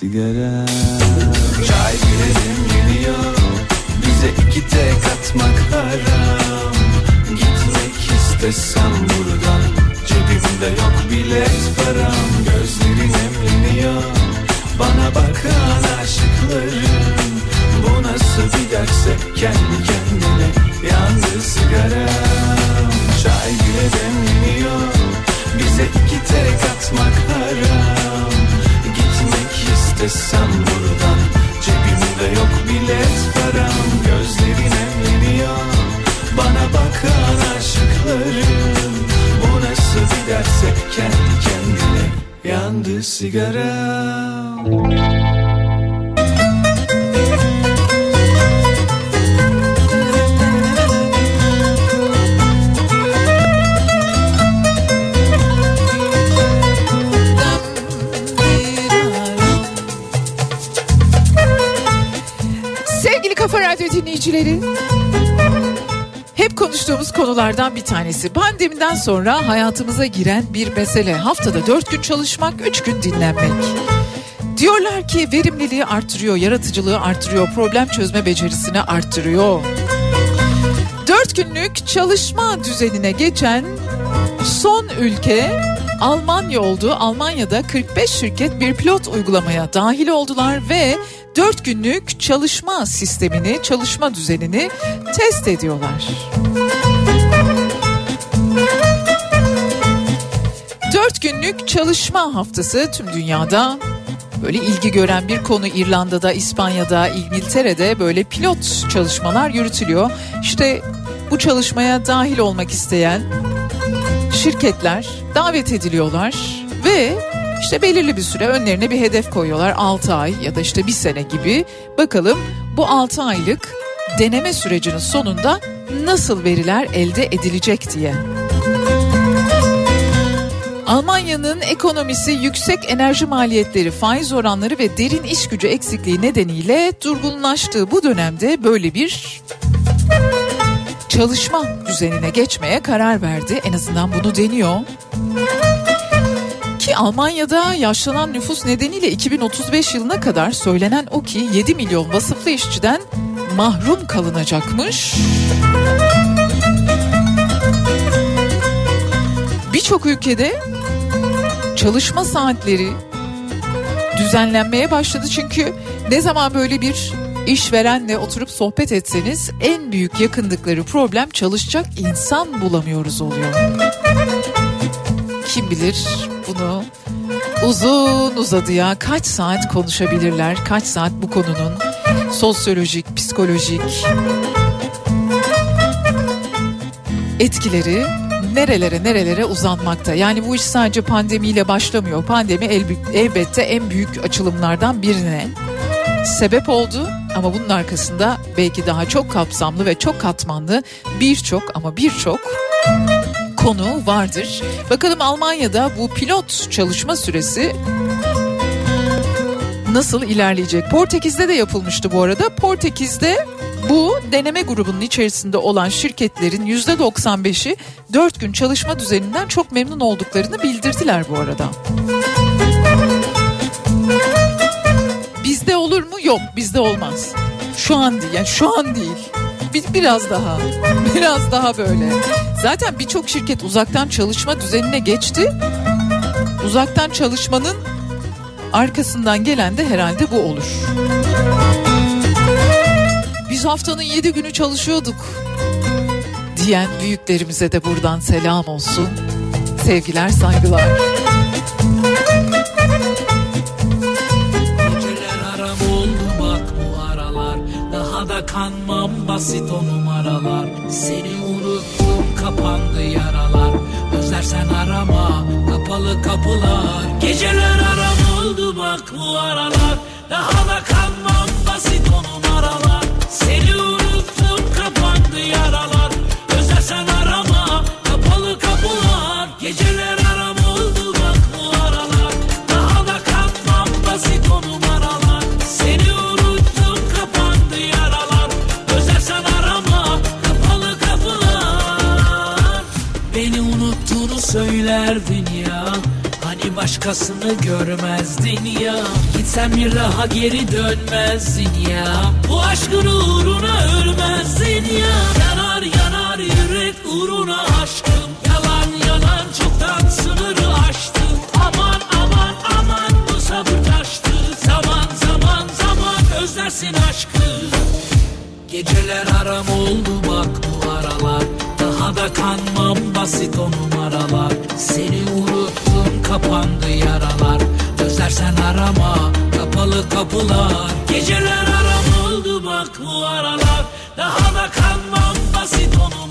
Together. bir tanesi. Pandemiden sonra hayatımıza giren bir mesele. Haftada dört gün çalışmak, üç gün dinlenmek. Diyorlar ki verimliliği artırıyor, yaratıcılığı artırıyor, problem çözme becerisini artırıyor. Dört günlük çalışma düzenine geçen son ülke Almanya oldu. Almanya'da 45 şirket bir pilot uygulamaya dahil oldular ve 4 günlük çalışma sistemini, çalışma düzenini test ediyorlar. günlük çalışma haftası tüm dünyada böyle ilgi gören bir konu İrlanda'da, İspanya'da, İngiltere'de böyle pilot çalışmalar yürütülüyor. İşte bu çalışmaya dahil olmak isteyen şirketler davet ediliyorlar ve işte belirli bir süre önlerine bir hedef koyuyorlar 6 ay ya da işte bir sene gibi. Bakalım bu 6 aylık deneme sürecinin sonunda nasıl veriler elde edilecek diye. Almanya'nın ekonomisi yüksek enerji maliyetleri, faiz oranları ve derin iş gücü eksikliği nedeniyle durgunlaştığı bu dönemde böyle bir çalışma düzenine geçmeye karar verdi. En azından bunu deniyor. Ki Almanya'da yaşlanan nüfus nedeniyle 2035 yılına kadar söylenen o ki 7 milyon vasıflı işçiden mahrum kalınacakmış. Birçok ülkede çalışma saatleri düzenlenmeye başladı çünkü ne zaman böyle bir işverenle oturup sohbet etseniz en büyük yakındıkları problem çalışacak insan bulamıyoruz oluyor. Kim bilir bunu uzun uzadıya kaç saat konuşabilirler, kaç saat bu konunun sosyolojik, psikolojik etkileri nerelere nerelere uzanmakta. Yani bu iş sadece pandemiyle başlamıyor. Pandemi elbette en büyük açılımlardan birine sebep oldu ama bunun arkasında belki daha çok kapsamlı ve çok katmanlı birçok ama birçok konu vardır. Bakalım Almanya'da bu pilot çalışma süresi nasıl ilerleyecek? Portekiz'de de yapılmıştı bu arada. Portekiz'de bu deneme grubunun içerisinde olan şirketlerin %95'i 4 gün çalışma düzeninden çok memnun olduklarını bildirdiler bu arada. Bizde olur mu? Yok bizde olmaz. Şu an değil yani şu an değil. Bir, biraz daha biraz daha böyle. Zaten birçok şirket uzaktan çalışma düzenine geçti. Uzaktan çalışmanın arkasından gelen de herhalde bu olur. Biz haftanın yedi günü çalışıyorduk diyen büyüklerimize de buradan selam olsun. Sevgiler saygılar. kanmam basit o numaralar Seni unuttum kapandı yaralar Özlersen arama kapalı kapılar Geceler aram oldu bak bu aralar. Daha da kanmam basit o numaralar başkasını görmezdin ya. Gitsen bir daha geri dönmezdin ya. Bu aşkın uğruna ölmezdin ya. Yanar yanar yürek uğruna aşkım. Yalan yalan çoktan sınırı aştım. Aman aman aman bu sabır taştı. Zaman zaman zaman özlersin aşkı. Geceler aram oldu bak bu aralar. Daha da kanmam basit o numaralar. Seni unuttum kapandı yaralar. Özlersen arama kapalı kapılar. Geceler aram oldu bak bu aralar. Daha da kanmam basit o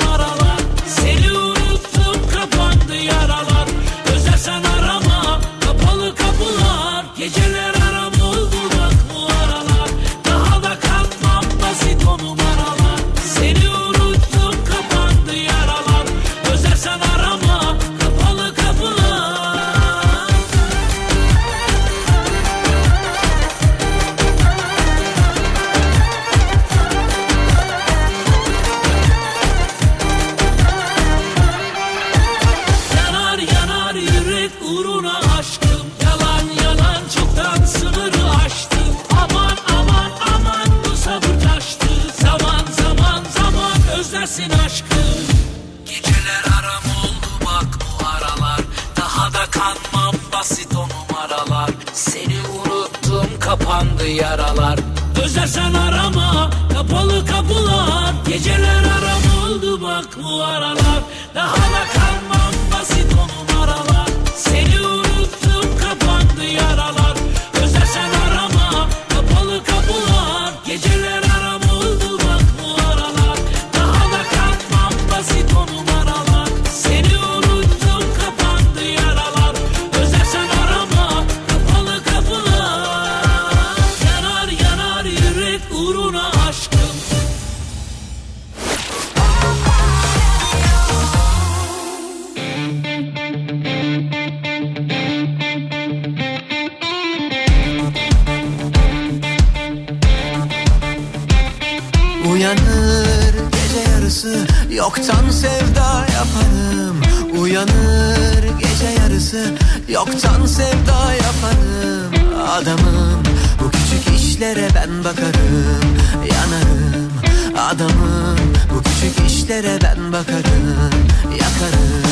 Adamım bu küçük işlere ben bakarım Yanarım. Adamım bu küçük işlere ben bakarım Yakarım.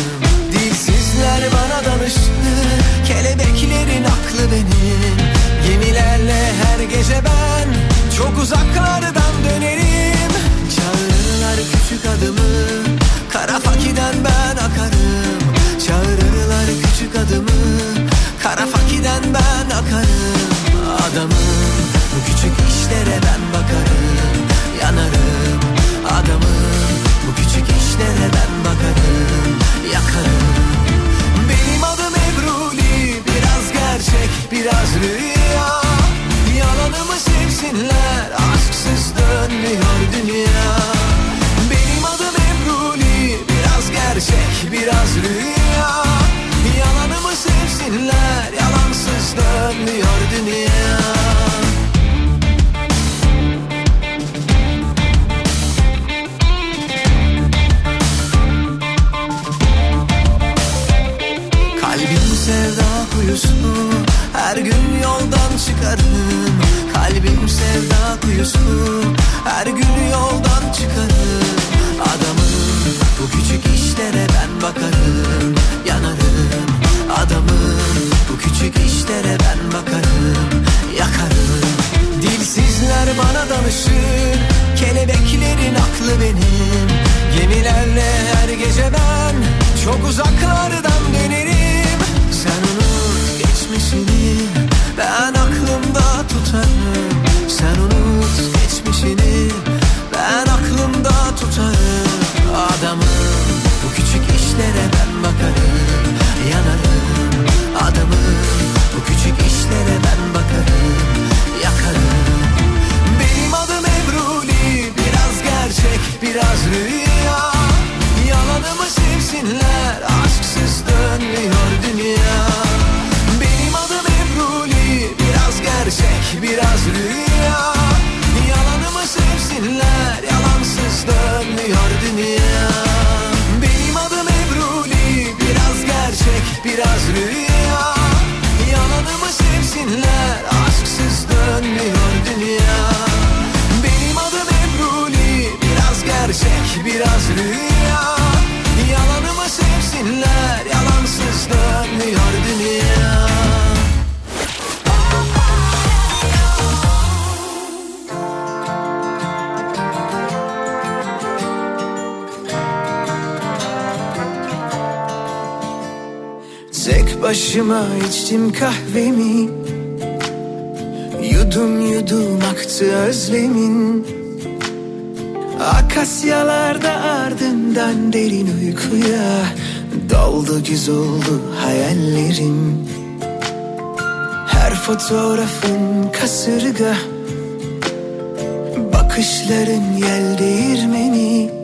Dilsizler bana danıştı Kelebeklerin aklı benim. Gemilerle her gece ben Çok uzaklardan dönerim. Çağırırlar küçük adımı Kara fakiden ben akarım. Çağırırlar küçük adımı Kara fakiden ben akarım Adamım bu küçük işlere ben bakarım Yanarım adamım Bu küçük işlere ben bakarım Yakarım. Benim adım Ebruli Biraz gerçek biraz rüya. Yalanımı sevsinler Aşksız dönmüyor dünya. Benim adım Ebruli Biraz gerçek biraz rüya. Yalanımı sevsinler Dönmüyor dünya Kalbim sevda kuyusu Her gün yoldan çıkarım Kalbim sevda kuyusu Her gün yoldan çıkarım Adamım bu küçük işlere ben bakarım Yanarım Adamım bu küçük işlere ben bakarım Yakarım. Dilsizler bana danışır Kelebeklerin aklı benim. Gemilerle her gece ben Çok uzaklardan dönerim. Sen unut geçmişini Ben aklımda tutarım. Sen unut geçmişini Ben aklımda tutarım. Adamım bu küçük işlere ben bakarım Yanarım Adamım bu küçük işlere başıma içtim kahvemi. Yudum yudum aktı özlemin. Akasyalarda ardından derin uykuya Doldu güz oldu hayallerim. Her fotoğrafın kasırga Bakışların yel değirmeni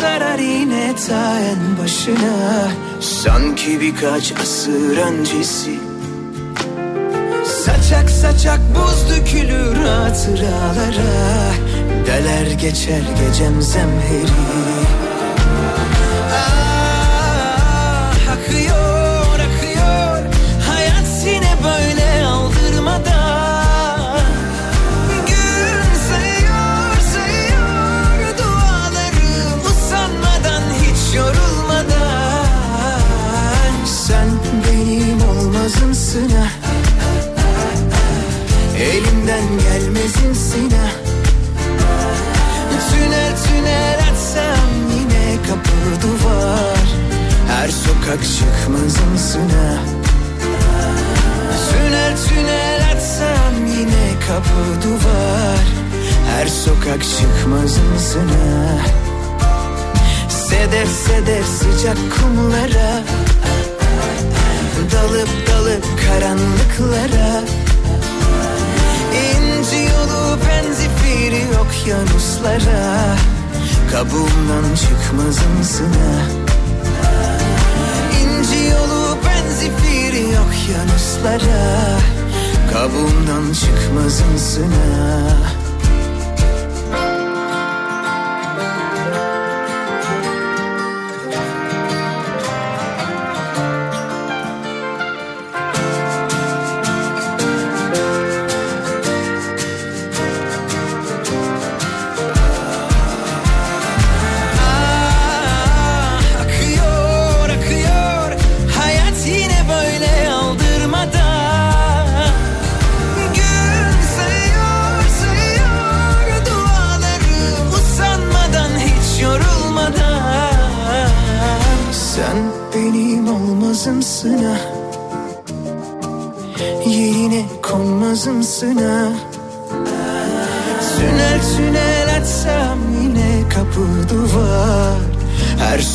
sarar yine ta en başına. Sanki birkaç asır öncesi. Saçak saçak buz dökülür hatıralara. Deler geçer gecem zemheri Her sokak çıkmazımsın ha Tünel tünel açsam yine kapı duvar. Her sokak çıkmazımsın ha Sedef sedef sıcak kumlara. Dalıp dalıp karanlıklara. İnci yolu penzifiri okyanuslara. Kabuğumdan çıkmazımsın ha İnci yolu penzifiri okyanuslara Kabuğumdan çıkmazımsın ha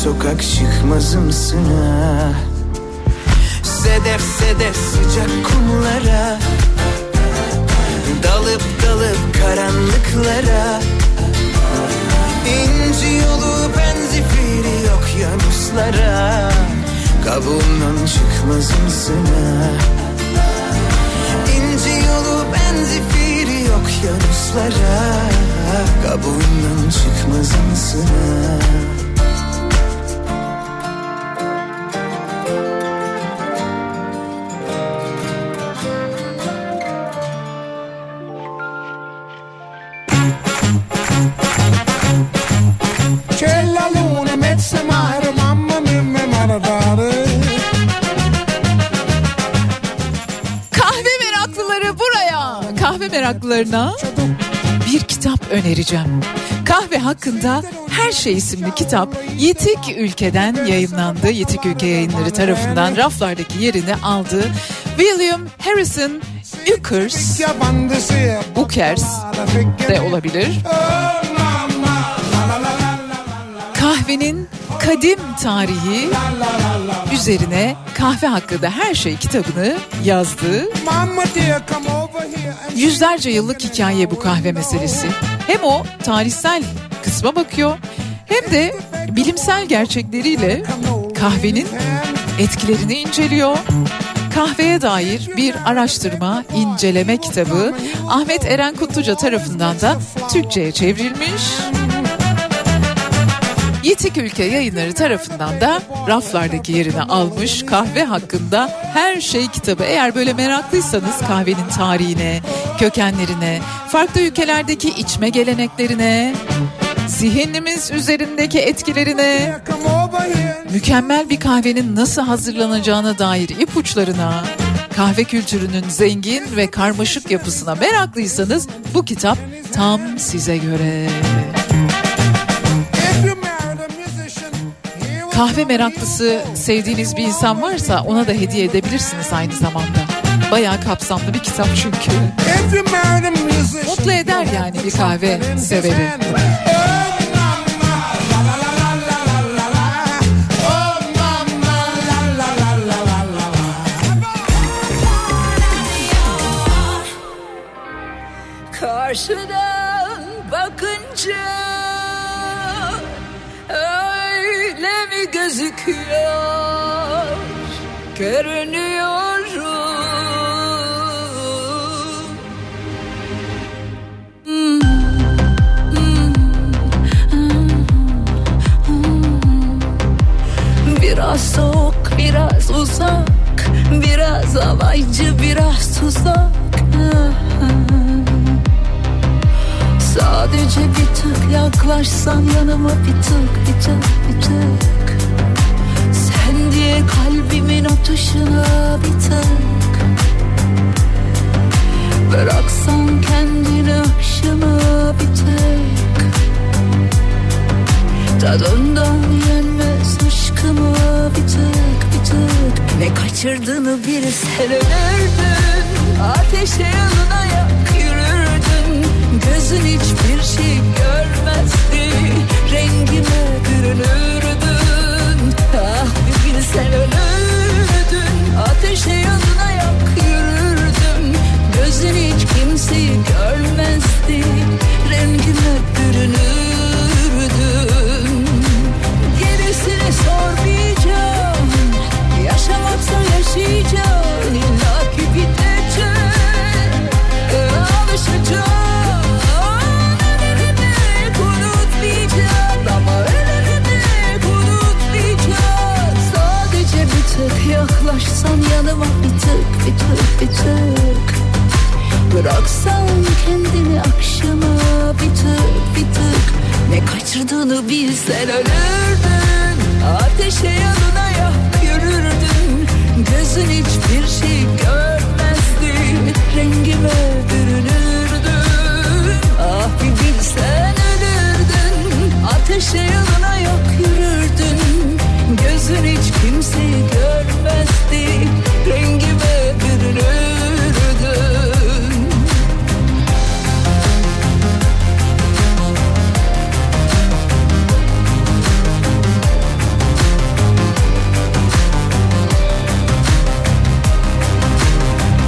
sokak çıkmazımsın ha? Sedef sedef sıcak kumlara Dalıp dalıp karanlıklara. İnci yolu benzifiri yok yanuslara. Kabuğundan çıkmazımsın ha? İnci yolu benzifiri yok yanuslara. Kabuğundan çıkmazımsın Kahve meraklılarına bir kitap önereceğim. Kahve hakkında Her Şey isimli kitap Yetik Ülke'den yayınlandı. Yetik Ülke yayınları tarafından raflardaki yerini aldı. William Harrison Ukers, Ukers de olabilir. Kahvenin kadim tarihi üzerine kahve hakkında her şey kitabını yazdı. Mama dear, come over here and Yüzlerce yıllık hikaye bu kahve meselesi. Hem o tarihsel kısma bakıyor hem de bilimsel gerçekleriyle kahvenin etkilerini inceliyor. Kahveye dair bir araştırma, inceleme kitabı Ahmet Eren Kutluca tarafından da Türkçe'ye çevrilmiş. Yitik Ülke yayınları tarafından da raflardaki yerini almış kahve hakkında her şey kitabı. Eğer böyle meraklıysanız kahvenin tarihine, kökenlerine, farklı ülkelerdeki içme geleneklerine, zihnimiz üzerindeki etkilerine, mükemmel bir kahvenin nasıl hazırlanacağına dair ipuçlarına, kahve kültürünün zengin ve karmaşık yapısına meraklıysanız bu kitap tam size göre. Kahve meraklısı sevdiğiniz bir insan varsa ona da hediye edebilirsiniz aynı zamanda. Bayağı kapsamlı bir kitap çünkü. Mutlu eder yani bir kahve severi. Gözüküyor? Görünüyorum. Hmm. Biraz soğuk, biraz uzak, biraz alaycı, biraz tuzak. Sadece bir tık yaklaşsan yanıma bir tık bir tık bir tık diye kalbimin atışına bir tık. Bıraksan kendini akşama bir tık. Tadından yenmez aşkıma bir tık bir tık. Ne kaçırdığını bir sen ölürdün. Ateşe yanına yak yürürdün. Gözün hiçbir şey görmezdi. Rengime bürünürdün. Ah bilsen ölürdün Ateşe yanına yak yürürdüm. Gözün hiç kimseyi görmezdi Rengime bürünürdün Gerisini sormayacağım Yaşamaksa yaşayacağım İlla ki bitecek Alışacağım yaklaşsan yanıma bir tık bir tık bir tık. Bıraksan kendini akşama bir tık bir tık. Ne kaçırdığını bilsen ölürdün. Ateşe yanına yak yürürdün. Gözün hiçbir şey görmezdi. Rengime bürünürdün. Ah bir bilsen ölürdün. Ateşe yanına yak yürürdün Gözün hiç kimseyi görmezdi Rengime bürünürdün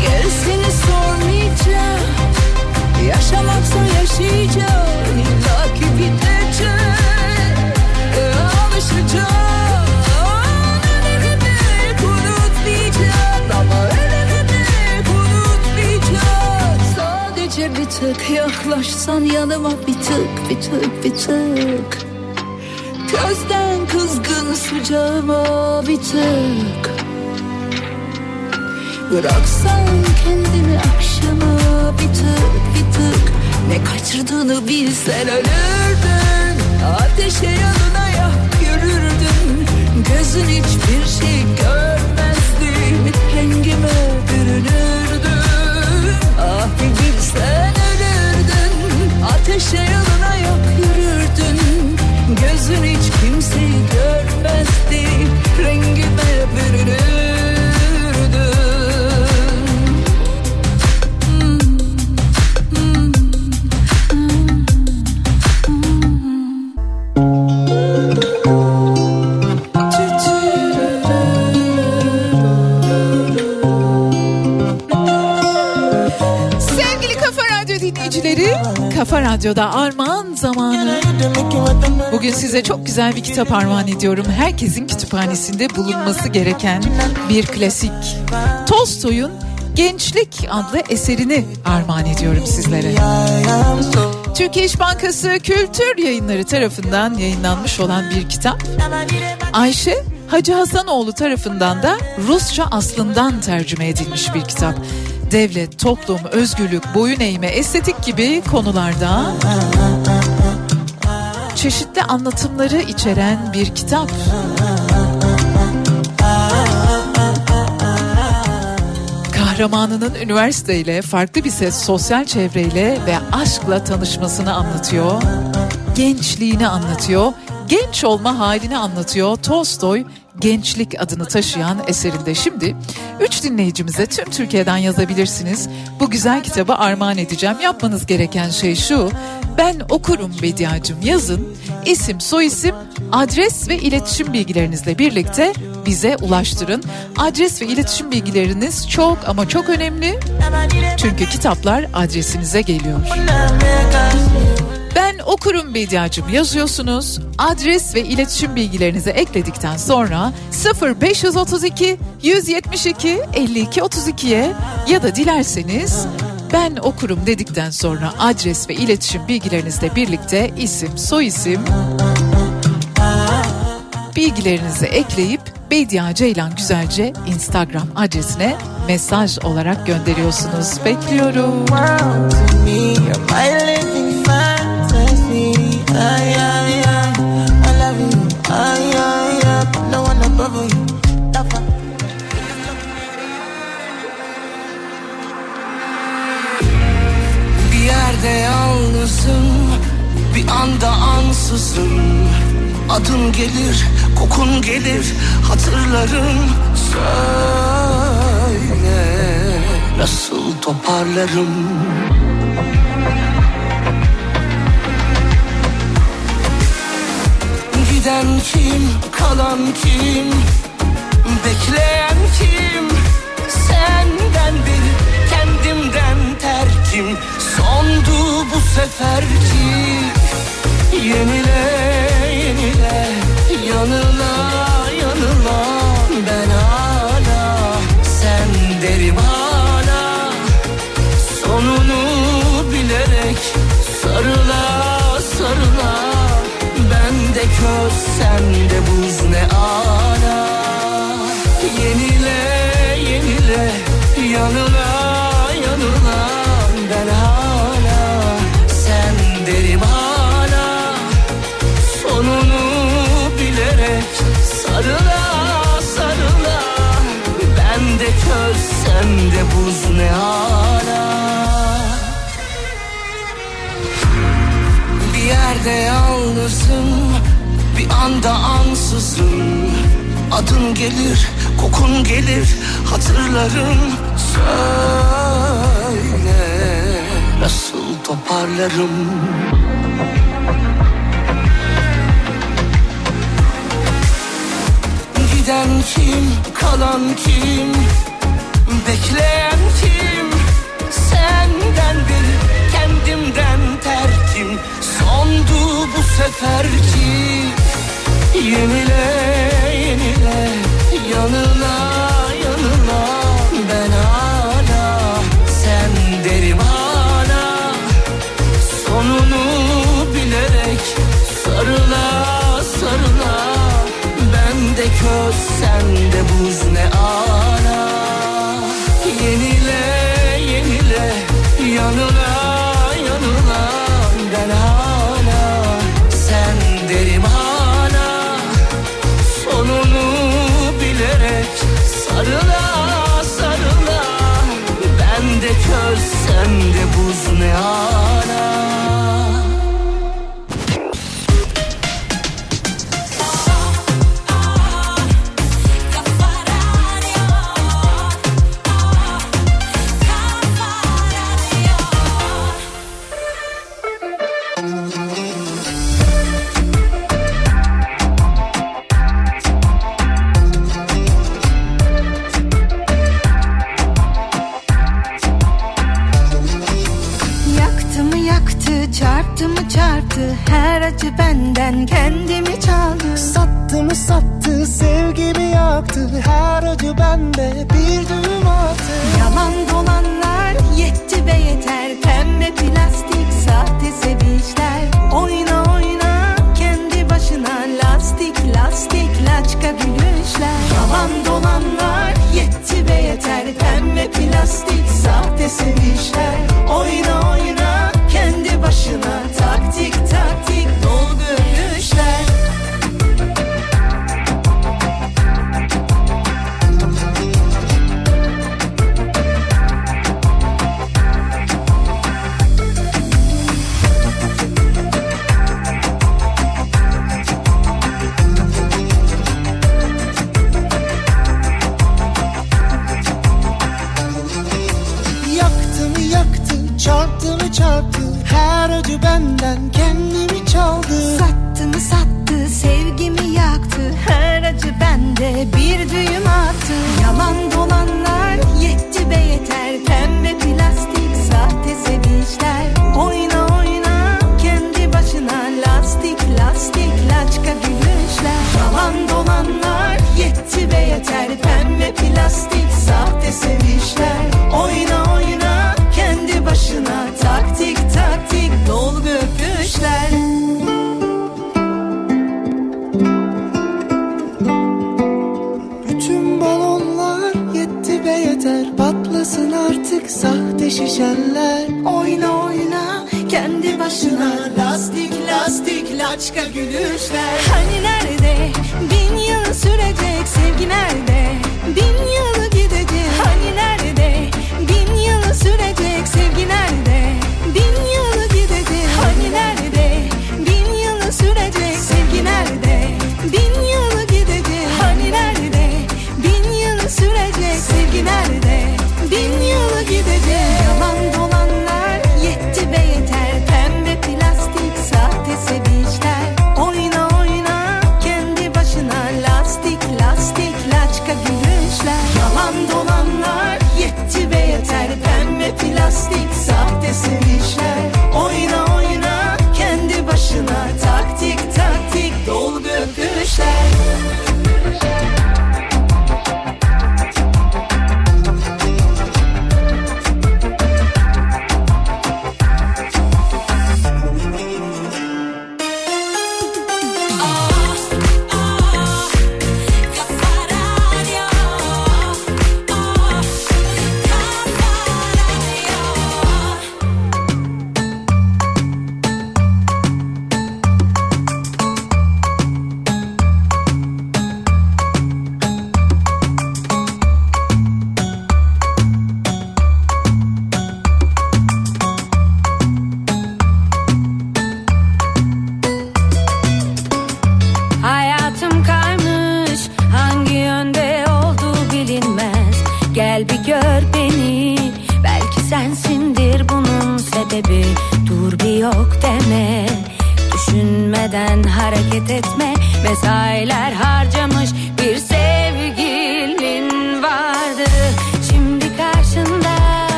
Gerisini sormayacağım Yaşamaksa yaşayacağım. İlla ki bitecek Alışacağım. Tık yaklaşsan yanıma bir tık bir tık bir tık. Közden kızgın sıcağıma bir tık. Bıraksan kendini akşama bir tık bir tık. Ne kaçırdığını bilsen ölürdün. Ateşe yanına Radyo'da armağan zamanı. Bugün size çok güzel bir kitap armağan ediyorum. Herkesin kütüphanesinde bulunması gereken bir klasik. Tolstoy'un Gençlik adlı eserini armağan ediyorum sizlere. Türkiye İş Bankası Kültür Yayınları tarafından yayınlanmış olan bir kitap. Ayşe Hacı Hasanoğlu tarafından da Rusça aslından tercüme edilmiş bir kitap. Devlet, toplum, özgürlük, boyun eğme, estetik gibi konularda çeşitli anlatımları içeren bir kitap. Kahramanının üniversiteyle, farklı bir ses sosyal çevreyle ve aşkla tanışmasını anlatıyor. Gençliğini anlatıyor. Genç olma halini anlatıyor. Tolstoy Gençlik adını taşıyan eserinde. Şimdi üç dinleyicimize tüm Türkiye'den yazabilirsiniz. Bu güzel kitabı armağan edeceğim. Yapmanız gereken şey şu. Ben okurum Bediacım yazın. İsim, soyisim, adres ve iletişim bilgilerinizle birlikte bize ulaştırın. Adres ve iletişim bilgileriniz çok ama çok önemli. Çünkü kitaplar adresinize geliyor. Ben okurum Bediacım yazıyorsunuz. Adres ve iletişim bilgilerinizi ekledikten sonra 0532 172 52 32'ye ya da dilerseniz ben okurum dedikten sonra adres ve iletişim bilgilerinizle birlikte isim, soyisim bilgilerinizi ekleyip Bedia Ceylan Güzelce Instagram adresine mesaj olarak gönderiyorsunuz. Bekliyorum. Bir yerde yalnızım Bir anda ansızım. Adın gelir, kokun gelir Hatırlarım. Söyle Nasıl toparlarım Giden kim, kalan kim? Bekleyen kim? Senden bir kendimden terkim. Sondu bu seferki. Yenile yenile yanıla köz sen de buz ne ala Yenile yenile yanıla yanıla. Ben hala sen derim hala. Sonunu bilerek sarıla sarıla. Ben de köz sen de buz ne ala Bir yerde yalnızım Bir anda ansızım Adın gelir, kokun gelir Hatırlarım. Söyle Nasıl toparlarım? Giden kim, kalan kim? Bekleyen kim? Senden bir kendimden terkim. Sondu bu seferki Yenile yenile yanına yanına. Ben hala sen derim hala. Sonunu bilerek sarıla sarıla. Ben de köz sen de buz. Yaktı her acı benden kendimi çaldı. Sattı mı sattı sevgimi yaktı? Her acı bende bir düğüm attı. Yalan dolanlar yetti ve yeter. Pembe plastik sahte sevişler Oyna oyna kendi başına Lastik lastik laçka gülüşler. Yalan dolanlar yetti ve yeter. Pembe plastik sahte sevişler Oyna oyna kendi başına çarptı Her acı benden kendimi çaldı. Sattı mı sattı sevgimi yaktı. Her acı bende bir düğüm attı. Yalan dolanlar yetti ve yeter. Pembe plastik sahte sevişler Oyna oyna kendi başına Lastik lastik laçka gülüşler. Yalan dolanlar yetti ve yeter. Pembe plastik sahte şişeler Oyna oyna kendi başına. Lastik lastik laçka gülüşler. Hani nerede? Bin yıl sürecek sevgi nerede? Bin yıl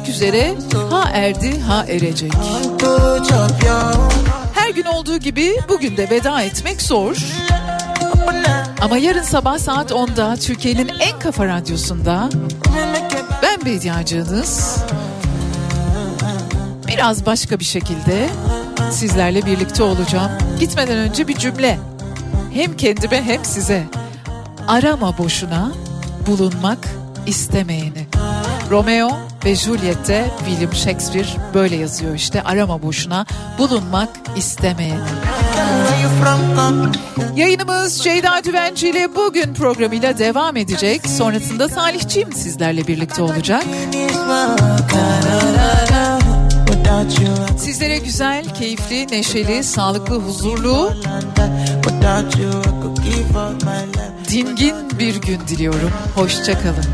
Ermek üzere ha erdi ha erecek. Her gün olduğu gibi bugün de veda etmek zor. Ama yarın sabah saat 10'da Türkiye'nin en kafa radyosunda ben Bediacığınız biraz başka bir şekilde sizlerle birlikte olacağım. Gitmeden önce bir cümle. Hem kendime hem size. Arama boşuna bulunmak istemeyeni. Romeo ve Juliet'te William Shakespeare böyle yazıyor işte. Arama boşuna bulunmak istemeyeni. Yayınımız Ceyda Düvenci ile bugün programıyla devam edecek. Sonrasında Salihçiğim sizlerle birlikte olacak. Sizlere güzel, keyifli, neşeli, sağlıklı, huzurlu, dingin bir gün diliyorum. Hoşçakalın.